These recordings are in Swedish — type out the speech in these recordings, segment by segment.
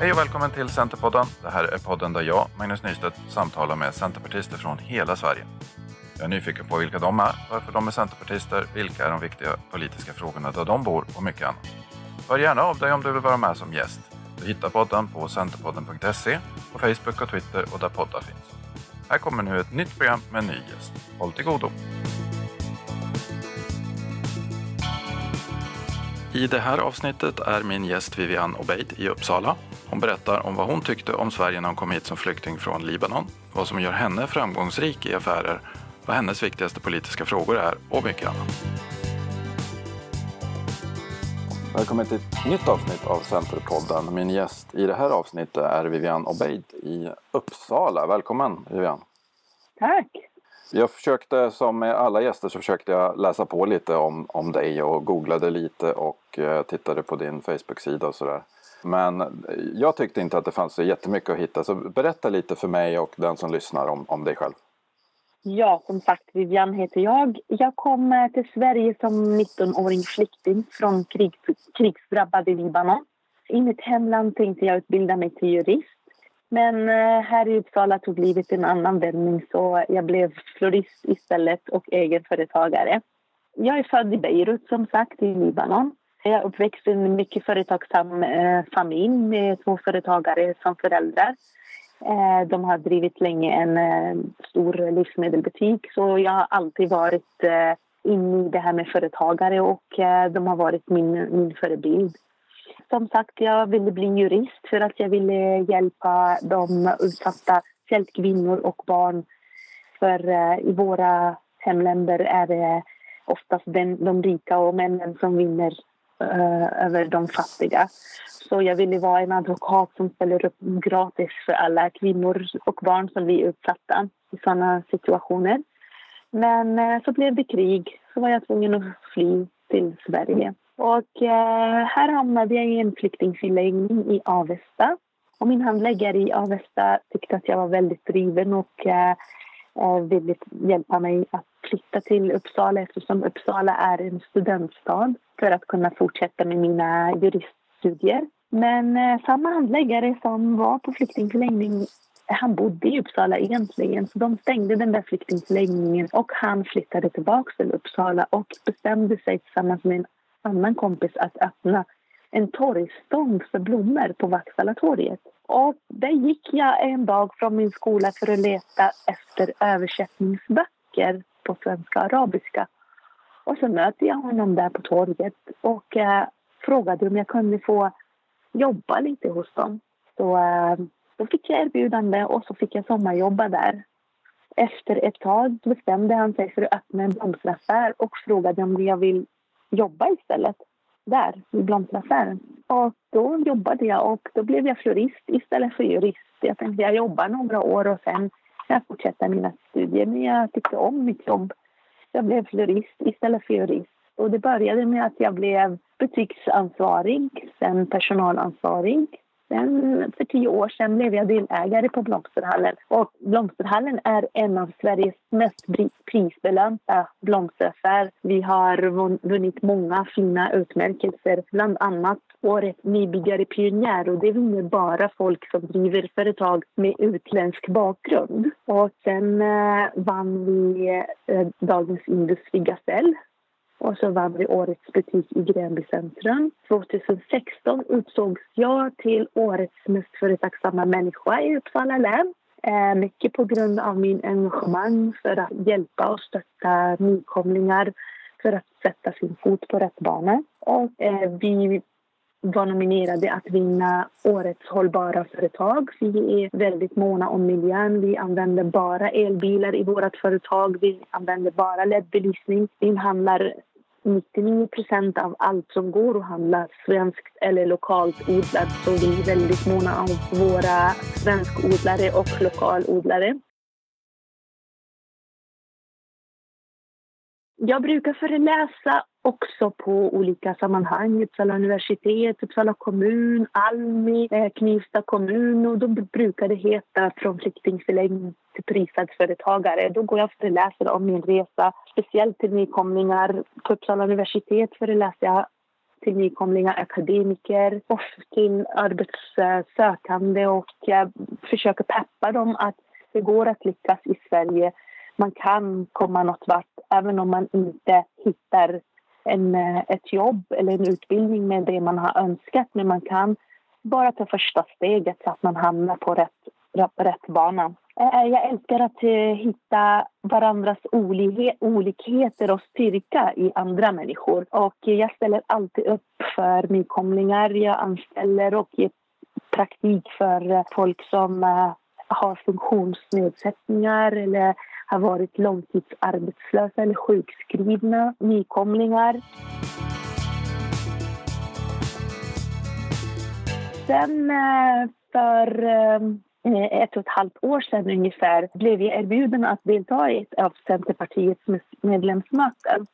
Hej och välkommen till Centerpodden. Det här är podden där jag, Magnus Nystedt, samtalar med centerpartister från hela Sverige. Jag är nyfiken på vilka de är, varför de är centerpartister, vilka är de viktiga politiska frågorna där de bor och mycket annat. Hör gärna av dig om du vill vara med som gäst. Du hittar podden på centerpodden.se, på Facebook och Twitter och där poddar finns. Här kommer nu ett nytt program med en ny gäst. Håll till godo! I det här avsnittet är min gäst Vivian Obeid i Uppsala. Hon berättar om vad hon tyckte om Sverige när hon kom hit som flykting från Libanon, vad som gör henne framgångsrik i affärer, vad hennes viktigaste politiska frågor är och mycket annat. Välkommen till ett nytt avsnitt av Centerpodden. Min gäst i det här avsnittet är Vivian Obeid i Uppsala. Välkommen Vivian! Tack! Jag försökte, som med alla gäster, så försökte jag läsa på lite om, om dig och googlade lite och eh, tittade på din Facebook-sida och sådär. Men jag tyckte inte att det fanns så jättemycket att hitta, så berätta lite för mig och den som lyssnar om, om dig själv. Ja, som sagt, Vivian heter jag. Jag kom eh, till Sverige som 19-åring flykting från krig, krigsdrabbade Libanon. I mitt hemland tänkte jag utbilda mig till jurist. Men eh, här i Uppsala tog livet en annan vändning så jag blev florist istället och egenföretagare. Jag är född i Beirut som sagt, i Libanon. Jag är uppväxt i en mycket företagsam eh, familj med två företagare som föräldrar. Eh, de har drivit länge en eh, stor livsmedelsbutik så jag har alltid varit eh, inne i det här med företagare och eh, de har varit min, min förebild. Som sagt, jag ville bli jurist för att jag ville hjälpa de utsatta, speciellt kvinnor och barn. För eh, i våra hemländer är det oftast den, de rika och männen som vinner eh, över de fattiga. Så jag ville vara en advokat som ställer upp gratis för alla kvinnor och barn som blir utsatta i sådana situationer. Men eh, så blev det krig, så var jag tvungen att fly till Sverige. Och eh, här hamnade jag i en flyktingförläggning i Avesta. Och min handläggare i Avesta tyckte att jag var väldigt driven och eh, eh, ville hjälpa mig att flytta till Uppsala eftersom Uppsala är en studentstad för att kunna fortsätta med mina juriststudier. Men eh, samma handläggare som var på flyktingförläggning han bodde i Uppsala egentligen, så de stängde den där flyktingförläggningen och han flyttade tillbaka till Uppsala och bestämde sig tillsammans med en annan kompis att öppna en torgstånd för blommor på Vaksalatorget. Och där gick jag en dag från min skola för att leta efter översättningsböcker på svenska och arabiska. Och så mötte jag honom där på torget och eh, frågade om jag kunde få jobba lite hos dem. Så eh, då fick jag erbjudande och så fick jag sommarjobba där. Efter ett tag bestämde han sig för att öppna en blomsteraffär och frågade om jag vill jobba istället där i blomsteraffären. Och då jobbade jag och då blev jag florist istället för jurist. Jag tänkte jag jobbar några år och sen jag fortsätta mina studier. Men jag tyckte om mitt jobb. Jag blev florist istället för jurist. Och det började med att jag blev butiksansvarig, sen personalansvarig. Sen för tio år sedan blev jag delägare på Blomsterhallen. Och Blomsterhallen är en av Sveriges mest prisbelönta blomsteraffärer. Vi har vunnit många fina utmärkelser, bland annat Årets nybyggare pionjär och det vinner bara folk som driver företag med utländsk bakgrund. Och sen eh, vann vi eh, Dagens Industri Gasell och så vann vi Årets butik i Gränby centrum. 2016 utsågs jag till Årets mest företagsamma människa i Uppsala län. Eh, mycket på grund av min engagemang för att hjälpa och stötta nykomlingar för att sätta sin fot på rätt bana. Och eh, vi var nominerade att vinna Årets hållbara företag. Vi är väldigt måna om miljön. Vi använder bara elbilar i vårt företag. Vi använder bara LED-belysning. Vi handlar 99 procent av allt som går att handla svenskt eller lokalt odlat. Så vi är väldigt måna om våra svenskodlare och lokalodlare. Jag brukar föreläsa också på olika sammanhang. Uppsala universitet, Uppsala kommun, Almi, eh, Knivsta kommun. Och då brukar det heta från flyktingförläggning till prisad företagare. Då går jag och föreläser om min resa, speciellt till nykomlingar. På Uppsala universitet föreläser jag till nykomlingar, akademiker och till arbetssökande och jag försöker peppa dem att det går att lyckas i Sverige. Man kan komma något vart även om man inte hittar en, eh, ett jobb eller en utbildning med det man har önskat. Men man kan bara ta första steget så att man hamnar på rätt, rätt bana. Eh, jag älskar att eh, hitta varandras olikheter och styrka i andra människor. Och jag ställer alltid upp för nykomlingar. Jag anställer och ger praktik för folk som har funktionsnedsättningar eller har varit långtidsarbetslösa eller sjukskrivna, nykomlingar. Sen eh, för eh, ett och ett halvt år sedan ungefär blev jag erbjuden att delta i ett av Centerpartiets medlemsmöten.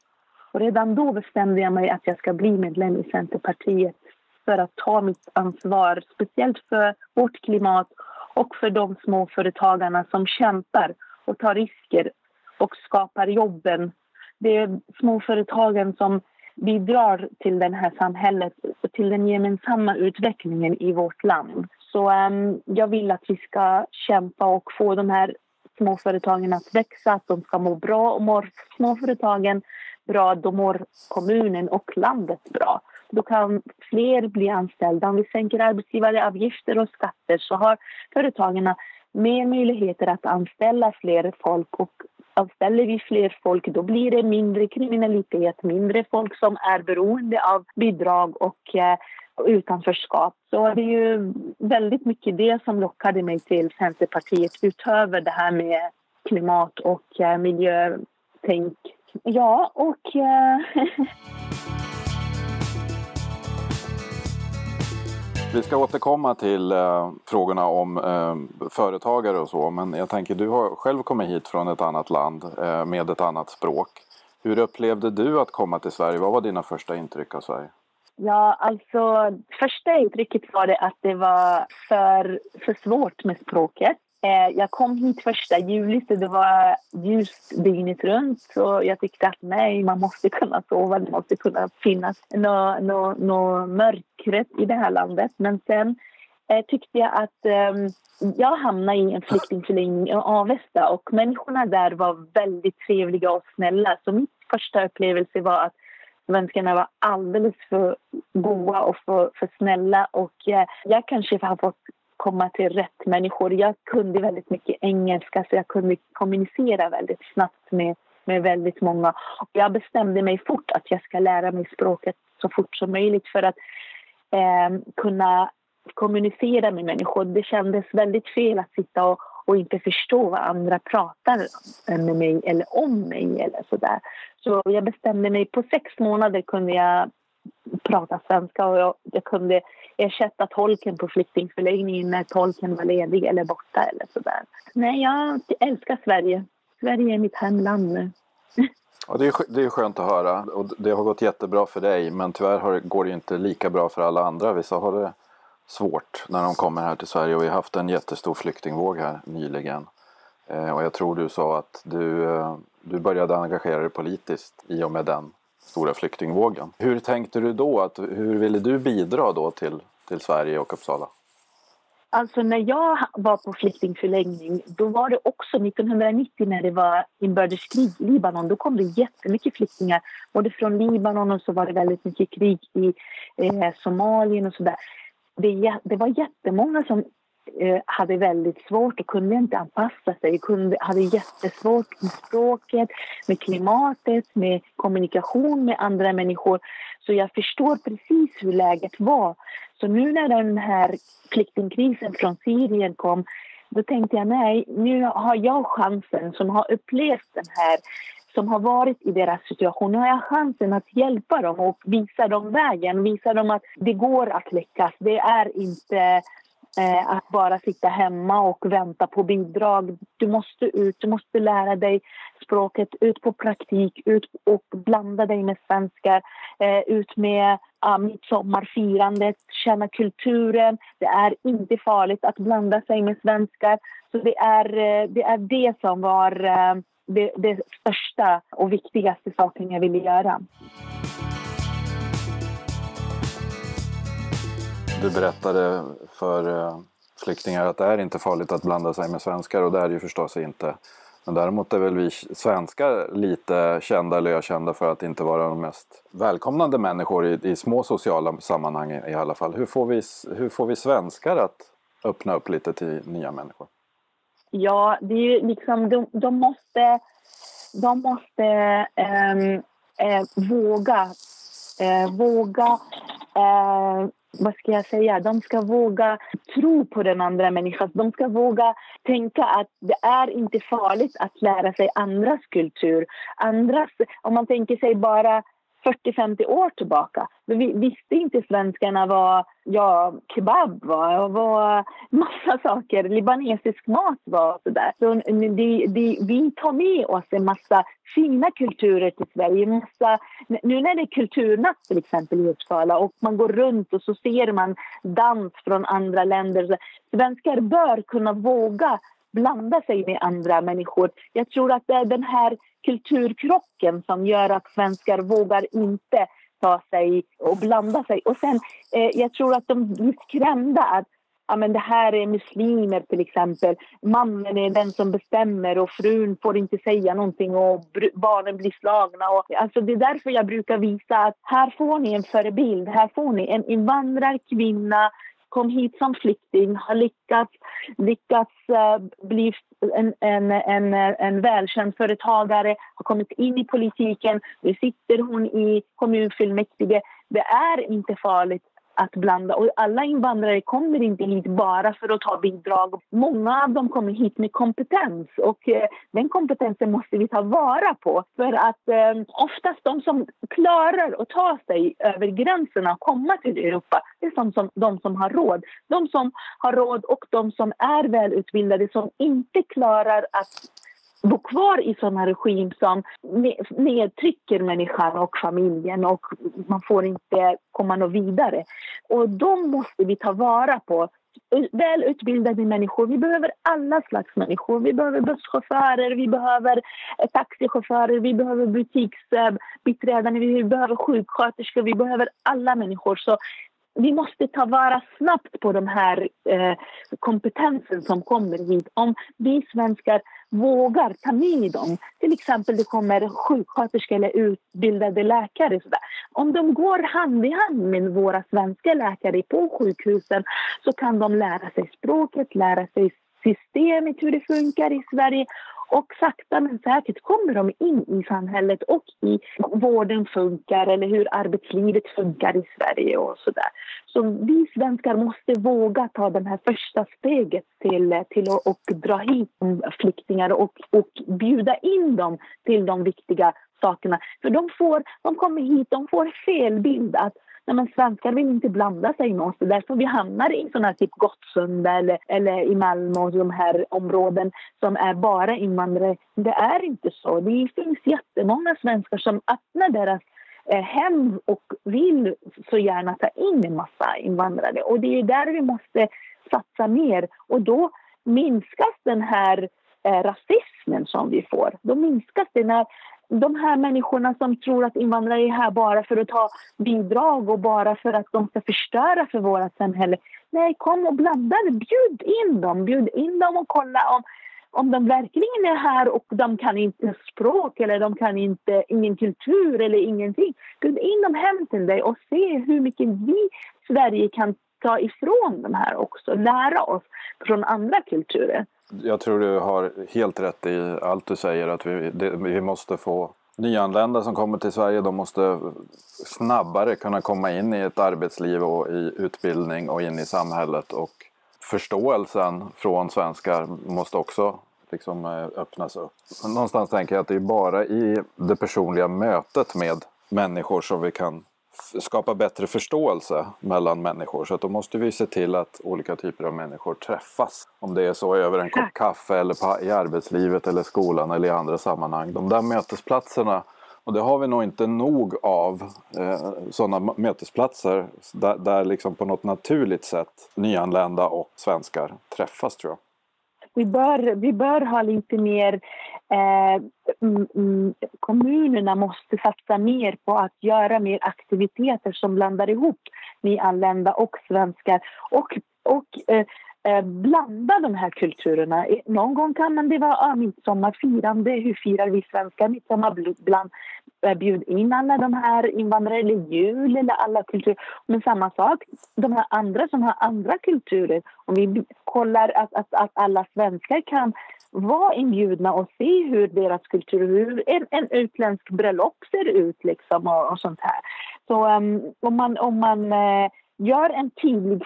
Och redan då bestämde jag mig att jag ska bli medlem i Centerpartiet för att ta mitt ansvar, speciellt för vårt klimat och för de småföretagarna som kämpar och tar risker och skapar jobben. Det är småföretagen som bidrar till det här samhället och till den gemensamma utvecklingen i vårt land. Så um, jag vill att vi ska kämpa och få de här småföretagen att växa, att de ska må bra. Och mår småföretagen bra, då mår kommunen och landet bra. Då kan fler bli anställda. Om vi sänker arbetsgivaravgifter och skatter så har företagen mer möjligheter att anställa fler folk och anställer vi fler folk då blir det mindre kriminalitet, mindre folk som är beroende av bidrag och eh, utanförskap. Så det är ju väldigt mycket det som lockade mig till Centerpartiet utöver det här med klimat och eh, miljötänk. Ja, och... Eh, Vi ska återkomma till eh, frågorna om eh, företagare och så, men jag tänker du har själv kommit hit från ett annat land eh, med ett annat språk. Hur upplevde du att komma till Sverige? Vad var dina första intryck av Sverige? Ja, alltså första intrycket var det att det var för, för svårt med språket. Eh, jag kom hit första juli så det var ljust dygnet runt. Så jag tyckte att nej, man måste kunna sova. Det måste kunna finnas något nå, nå mörkret i det här landet. Men sen eh, tyckte jag att eh, jag hamnade i en flyktingförläggning i Avesta och människorna där var väldigt trevliga och snälla. Så min första upplevelse var att svenskarna var alldeles för goa och för, för snälla. Och eh, jag kanske har fått komma till rätt människor. Jag kunde väldigt mycket engelska så jag kunde kommunicera väldigt snabbt med, med väldigt många. Jag bestämde mig fort att jag ska lära mig språket så fort som möjligt för att eh, kunna kommunicera med människor. Det kändes väldigt fel att sitta och, och inte förstå vad andra pratar med mig eller om mig eller sådär. Så jag bestämde mig, på sex månader kunde jag prata svenska och jag, jag kunde ersätta tolken på flyktingförläggningen när tolken var ledig eller borta eller sådär. Nej, jag älskar Sverige. Sverige är mitt hemland nu. Ja, det, är, det är skönt att höra och det har gått jättebra för dig men tyvärr har, går det inte lika bra för alla andra. Vissa har det svårt när de kommer här till Sverige och vi har haft en jättestor flyktingvåg här nyligen. Eh, och jag tror du sa att du, eh, du började engagera dig politiskt i och med den stora flyktingvågen. Hur tänkte du då? Att, hur ville du bidra då till, till Sverige och Uppsala? Alltså när jag var på flyktingförläggning, då var det också 1990 när det var inbördeskrig i Libanon. Då kom det jättemycket flyktingar, både från Libanon och så var det väldigt mycket krig i eh, Somalien och sådär. Det, det var jättemånga som Eh, hade väldigt svårt och kunde inte anpassa sig. Kunde, hade jättesvårt med språket, med klimatet, med kommunikation med andra människor. Så jag förstår precis hur läget var. Så nu när den här flyktingkrisen från Syrien kom då tänkte jag nej, nu har jag chansen som har upplevt den här som har varit i deras situation. Nu har jag chansen att hjälpa dem och visa dem vägen, visa dem att det går att lyckas. Det är inte Eh, att bara sitta hemma och vänta på bidrag. Du måste ut, du måste lära dig språket, ut på praktik, ut och blanda dig med svenskar, eh, ut med ah, midsommarfirandet, känna kulturen. Det är inte farligt att blanda sig med svenskar. Så det är eh, det, är det som var eh, det, det största och viktigaste saken jag ville göra. Du berättade för eh, flyktingar att det är inte farligt att blanda sig med svenskar och det är det ju förstås inte. Men däremot är väl vi svenskar lite kända eller ökända för att inte vara de mest välkomnande människor i, i små sociala sammanhang i, alla fall. Hur får, vi, hur får vi svenskar att öppna upp lite till nya människor? Ja, det är ju liksom, de, de måste, de måste eh, eh, våga, eh, våga eh, vad ska jag säga, de ska våga tro på den andra människan. De ska våga tänka att det är inte farligt att lära sig andras kultur. Andras, om man tänker sig bara 40-50 år tillbaka. Vi visste inte svenskarna vad ja, kebab var och vad massa saker, libanesisk mat var och sådär. Så det, det, vi tar med oss en massa fina kulturer till Sverige. Massa, nu när det är kulturnatt till exempel i Uppsala och man går runt och så ser man dans från andra länder. Så svenskar bör kunna våga blanda sig med andra människor. Jag tror att det är den här kulturkrocken som gör att svenskar vågar inte ta sig och blanda sig. Och sen, eh, jag tror att de blir skrämda att ja, men det här är muslimer till exempel. Mannen är den som bestämmer och frun får inte säga någonting och barnen blir slagna. Och, alltså det är därför jag brukar visa att här får ni en förebild. Här får ni en invandrarkvinna kom hit som flykting, har lyckats, lyckats eh, bli en, en, en, en välkänd företagare, har kommit in i politiken. Nu sitter hon i kommunfullmäktige. Det är inte farligt att blanda. Och alla invandrare kommer inte hit bara för att ta bidrag. Många av dem kommer hit med kompetens och eh, den kompetensen måste vi ta vara på. För att eh, oftast de som klarar att ta sig över gränserna och komma till Europa, det är som, som, de som har råd. De som har råd och de som är välutbildade som inte klarar att bo kvar i såna regim som nedtrycker människan och familjen och man får inte komma något vidare. Och de måste vi ta vara på. Välutbildade människor. Vi behöver alla slags människor. Vi behöver busschaufförer, vi behöver eh, taxichaufförer, vi behöver butiksbiträden, vi behöver sjuksköterskor, vi behöver alla människor. Så vi måste ta vara snabbt på den här eh, kompetensen som kommer hit. Om vi svenskar vågar ta med dem, till exempel det kommer sjuksköterskor eller utbildade läkare. Så Om de går hand i hand med våra svenska läkare på sjukhusen så kan de lära sig språket, lära sig systemet, hur det funkar i Sverige och sakta men säkert kommer de in i samhället och i vården funkar eller hur arbetslivet funkar i Sverige och så där. Så vi svenskar måste våga ta det här första steget till, till att och dra hit flyktingar och, och bjuda in dem till de viktiga sakerna. För de, får, de kommer hit, de får fel bild att nej men svenskar vill inte blanda sig med oss. Det är därför vi hamnar i sådana här typ Gottsunda eller, eller i Malmö och de här områden som är bara invandrare. Det är inte så. Det finns jättemånga svenskar som öppnar deras eh, hem och vill så gärna ta in en massa invandrare. Och det är där vi måste satsa mer. Och då minskas den här eh, rasismen som vi får. Då minskas det när de här människorna som tror att invandrare är här bara för att ta bidrag och bara för att de ska förstöra för vårt samhälle. Nej, kom och blanda Bjud in dem. Bjud in dem och kolla om, om de verkligen är här och de kan inte språk eller de kan inte ingen kultur eller ingenting. Bjud in dem hem till dig och se hur mycket vi Sverige kan ta ifrån de här också. Lära oss från andra kulturer. Jag tror du har helt rätt i allt du säger att vi, det, vi måste få nyanlända som kommer till Sverige de måste snabbare kunna komma in i ett arbetsliv och i utbildning och in i samhället. Och förståelsen från svenskar måste också liksom eh, öppnas upp. Någonstans tänker jag att det är bara i det personliga mötet med människor som vi kan skapa bättre förståelse mellan människor. Så att då måste vi se till att olika typer av människor träffas. Om det är så över en kopp kaffe eller på, i arbetslivet eller skolan eller i andra sammanhang. De där mötesplatserna och det har vi nog inte nog av eh, sådana mötesplatser där, där liksom på något naturligt sätt nyanlända och svenskar träffas tror jag vi bör, vi bör ha lite mer Eh, mm, mm, kommunerna måste satsa mer på att göra mer aktiviteter som blandar ihop nyanlända och svenskar och, och eh, eh blanda de här kulturerna. Eh, någon gång kan man det vara ah, midsommarfirande. Hur firar vi svenskar midsommar? Bland, eh, bjud in alla de här invandrare eller jul eller alla kulturer. Men samma sak, de här andra som har andra kulturer. Om vi kollar att, att, att alla svenskar kan vara inbjudna och se hur deras kultur, hur en, en utländsk bröllop ser ut liksom och, och sånt här. Så um, om man, om man uh, gör en tydlig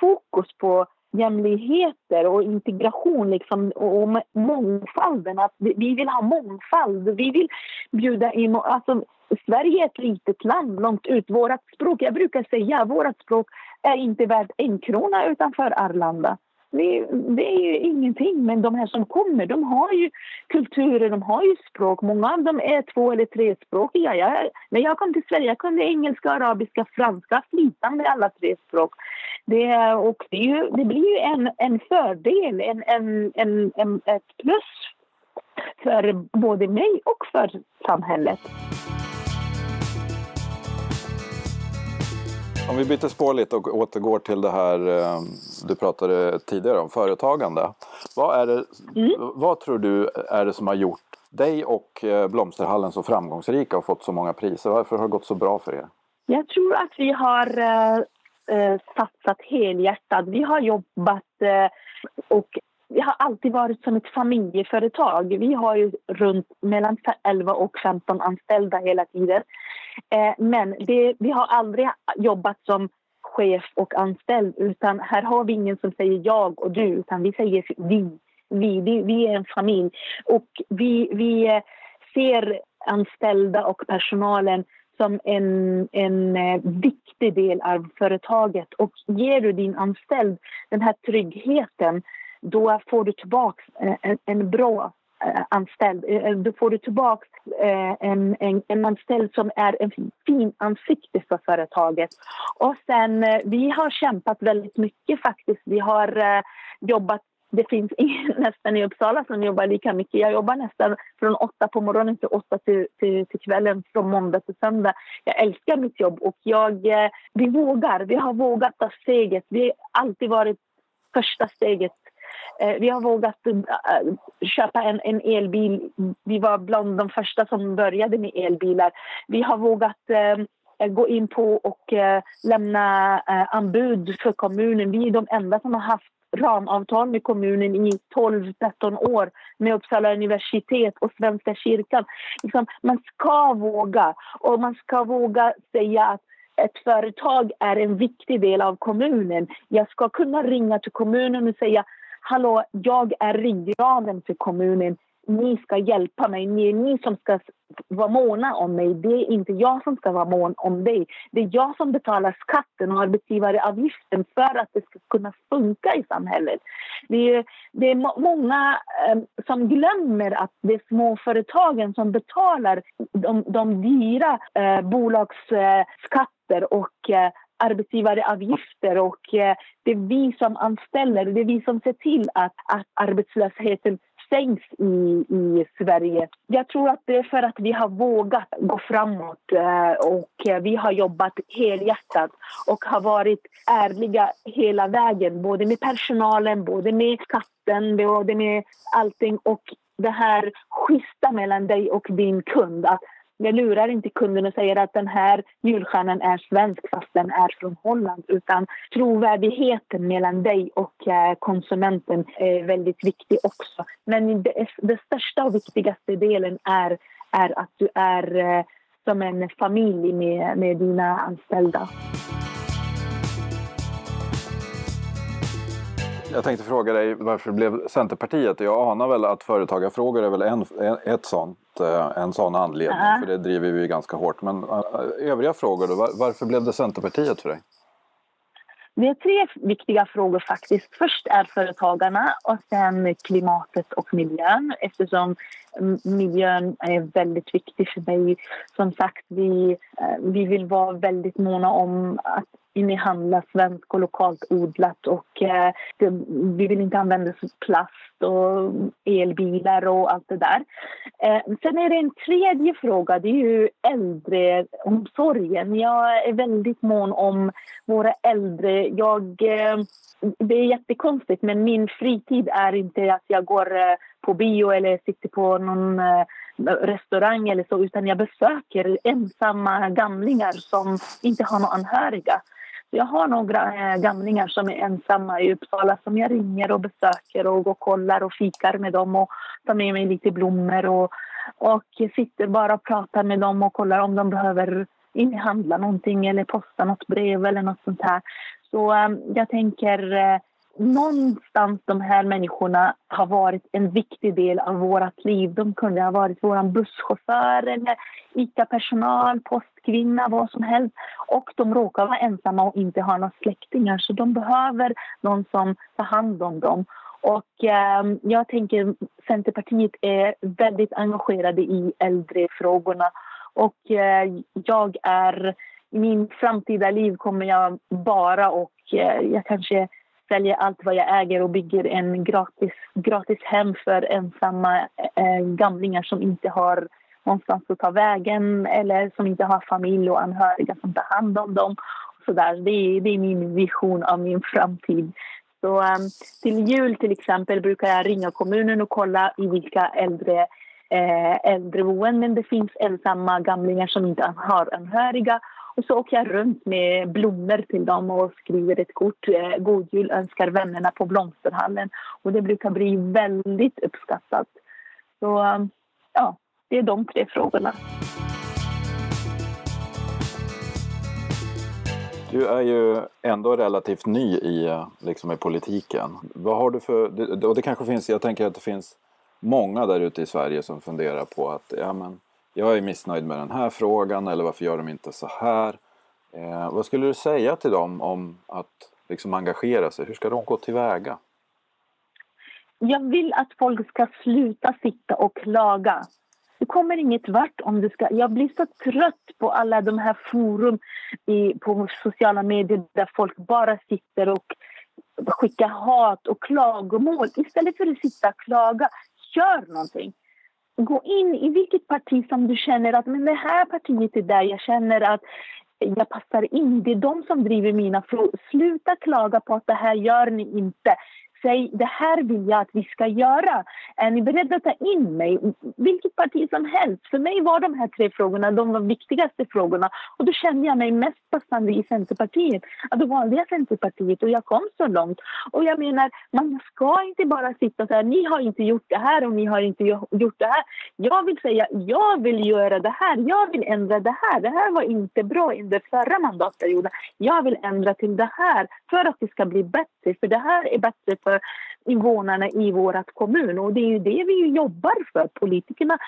fokus på jämlikheter och integration liksom, och, och mångfalden. Att vi, vi, vill ha mångfald. Vi vill bjuda in... Alltså, Sverige är ett litet land långt ut. Vårt språk, jag brukar säga vårt språk är inte värt en krona utanför Arlanda det, det, är ju ingenting. Men de här som kommer, de har ju kulturer, de har ju språk. Många av dem är två eller trespråkiga. Jag, när jag kom till Sverige jag kunde engelska, arabiska, franska flytande alla tre språk. Det, och det, ju, det blir ju en, en fördel, en, en, en, en, ett plus för både mig och för samhället. Om vi byter spår lite och återgår till det här eh, du pratade tidigare om, företagande. Vad, är det, mm. vad tror du är det som har gjort dig och eh, Blomsterhallen så framgångsrika och fått så många priser? Varför har det gått så bra för er? Jag tror att vi har eh, satsat helhjärtat. Vi har jobbat eh, och vi har alltid varit som ett familjeföretag. Vi har ju runt mellan 11 och 15 anställda hela tiden. Eh, men det, vi har aldrig jobbat som chef och anställd utan här har vi ingen som säger jag och du utan vi säger vi. Vi, vi, vi är en familj och vi, vi eh, ser anställda och personalen som en, en eh, viktig del av företaget. Och ger du din anställd den här tryggheten då får du tillbaka en, en bra Eh, anställd. Eh, då får du tillbaka eh, en, en, en anställd som är en fin ansikte för företaget. Och sen, vi har kämpat väldigt mycket faktiskt. Vi har jobbat det finns ingen nästan i Uppsala som jobbar lika mycket. Jag jobbar nästan från åtta på morgonen till åtta till, till, till kvällen från måndag till söndag. Jag älskar mitt jobb och jag, vi vågar. Vi har vågat ta steget. Vi har alltid varit första steget Eh, vi har vågat eh, köpa en, en, elbil. Vi var bland de första som började med elbilar. Vi har vågat eh, gå in på och eh, lämna anbud för kommunen. Vi är de enda som har haft ramavtal med kommunen i 12-13 år med Uppsala universitet och Svenska kyrkan. Liksom, man ska våga, och man ska våga säga att ett företag är en viktig del av kommunen. Jag ska kunna ringa till kommunen och säga hallå, jag är ryggraden för kommunen. Ni ska hjälpa mig. Ni är ni som ska vara måna om mig. Det är inte jag som ska vara mån om dig. Det är jag som betalar skatten och arbetsgivaravgiften för att det ska kunna funka i samhället. Det är, det är många eh, som glömmer att det är småföretagen som betalar de, de dyra eh, bolagsskatter och eh, arbetsgivaravgifter och eh, det är vi som anställer, det är vi som ser till att, att arbetslösheten sänks i, i Sverige. Jag tror att det är för att vi har vågat gå framåt eh, och eh, vi har jobbat helhjärtat och har varit ärliga hela vägen, både med personalen, både med skatten, både med allting och det här schyssta mellan dig och din kund. Att jag lurar inte kunden och säger att den här julstjärnan är svensk fast den är från Holland. Utan trovärdigheten mellan dig och eh, konsumenten är väldigt viktig också. Men det, det största och viktigaste delen är, är att du är eh, som en familj med, med dina anställda. Jag tänkte fråga dig varför det blev Centerpartiet? Jag anar väl att företagarfrågor är väl en, ett sånt, eh, en sån anledning, ja. för det driver vi ganska hårt. Men eh, övriga frågor då? Varför blev det Centerpartiet för dig? Det är tre viktiga frågor faktiskt. Först är företagarna och sen klimatet och miljön eftersom miljön är väldigt viktig för mig. Som sagt, vi, eh, vi vill vara väldigt måna om att innehandla svenskt och lokalt odlat och eh, det, vi vill inte använda plast och elbilar och allt det där. Eh, sen är det en tredje fråga, det är ju äldreomsorgen. Jag är väldigt mån om våra äldre. Jag, eh, det är jättekonstigt men min fritid är inte att jag går eh, på bio eller sitter på någon eh, restaurang eller så utan jag besöker ensamma gamlingar som inte har några anhöriga. Jag har några eh, gamlingar som är ensamma i Uppsala som jag ringer och besöker och går och kollar och fikar med dem och tar med mig lite blommor och, och sitter bara och pratar med dem och kollar om de behöver inhandla någonting eller posta något brev eller något sånt här. Så ehm, jag tänker eh, någonstans de här människorna har varit en viktig del av vårt liv. De kunde ha varit vår busschaufför eller ICA-personal, postkvinna, vad som helst. Och de råkar vara ensamma och inte ha några släktingar så de behöver någon som tar hand om dem. Och eh, jag tänker Centerpartiet är väldigt engagerade i äldrefrågorna och eh, jag är i min framtida liv kommer jag bara och eh, jag kanske säljer allt vad jag äger och bygger en gratis, gratis hem för ensamma eh, gamlingar som inte har någonstans att ta vägen eller som inte har familj och anhöriga som tar hand om dem. Så där. Det, är, det är min vision av min framtid. Så um, till jul till exempel brukar jag ringa kommunen och kolla i vilka äldre eh, äldreboenden det finns ensamma gamlingar som inte har anhöriga och så åker jag runt med blommor till dem och skriver ett kort. Eh, God jul önskar vännerna på Blomsterhallen. Och det brukar bli väldigt uppskattat. Så eh, ja, det är de tre frågorna. Du är ju ändå relativt ny i, eh, liksom i politiken. Vad har du för, och det kanske finns, jag tänker att det finns många där ute i Sverige som funderar på att ja, men, jag är missnöjd med den här frågan eller varför gör de inte så här? Eh, vad skulle du säga till dem om att liksom engagera sig? Hur ska de gå tillväga? Jag vill att folk ska sluta sitta och klaga. Du kommer inget vart om du ska... Jag blir så trött på alla de här forum i, på sociala medier där folk bara sitter och skickar hat och klagomål. Istället för att sitta och klaga, gör någonting gå in i vilket parti som du känner att men det här partiet är där jag känner att jag passar in. Det är de som driver mina frågor. Sluta klaga på att det här gör ni inte. Säg det här vill jag att vi ska göra. Är ni beredda att ta in mig? Vilket parti som helst. För mig var de här tre frågorna de viktigaste frågorna. Och då kände jag mig mest passande i Centerpartiet. Att då valde jag Centerpartiet och jag kom så långt. Och jag menar, man ska inte bara sitta så här, ni har inte gjort det här och ni har inte gjort det här. Jag vill säga, jag vill göra det här. Jag vill ändra det här. Det här var inte bra under förra mandatperioden. Jag vill ändra till det här för att det ska bli bättre. För det här är bättre för invånarna i vår kommun. Och det är ju det vi jobbar för. Politikerna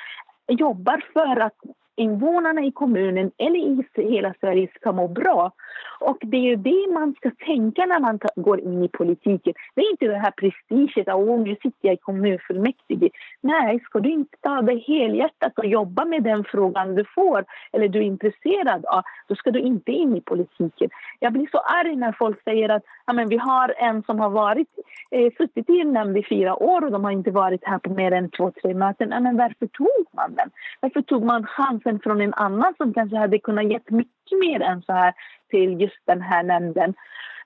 jobbar för att invånarna i kommunen eller i hela Sverige ska må bra. Och det är ju det man ska tänka när man går in i politiken. Det är inte det här prestiget att nu sitter jag i kommunfullmäktige. Nej, ska du inte ta det helhjärtat och jobba med den frågan du får eller du är intresserad av, då ska du inte in i politiken. Jag blir så arg när folk säger att ja, men vi har en som har varit, eh, suttit i en nämnd i fyra år och de har inte varit här på mer än två, tre möten. Ja, men varför tog man den? Varför tog man chansen från en annan som kanske hade kunnat ge mycket mer än så här till just den här nämnden.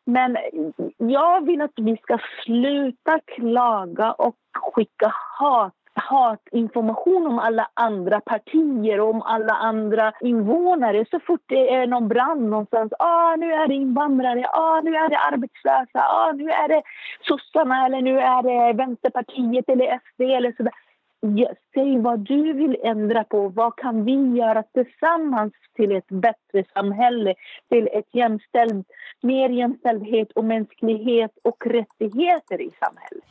Men jag vill att vi ska sluta klaga och skicka hat hatinformation om alla andra partier och om alla andra invånare. Så fort det är någon brand någonstans, ah, nu är det invandrare, ah, nu är det arbetslösa, ah, nu är det sossarna eller nu är det Vänsterpartiet eller SD eller sådär. Säg vad du vill ändra på. Vad kan vi göra tillsammans till ett bättre samhälle? Till ett jämställd, mer jämställdhet och mänsklighet och rättigheter i samhället.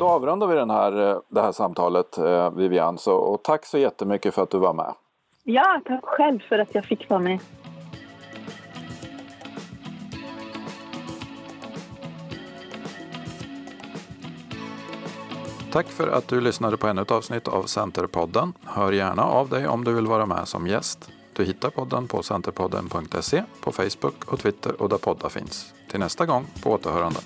Då avrundar vi den här, eh, det här samtalet, eh, Vivian. Så, och tack så jättemycket för att du var med. Ja, tack själv för att jag fick vara med. Tack för att du lyssnade på ännu ett avsnitt av Centerpodden. Hör gärna av dig om du vill vara med som gäst. Du hittar podden på centerpodden.se, på Facebook och Twitter och där poddar finns. Till nästa gång, på återhörande.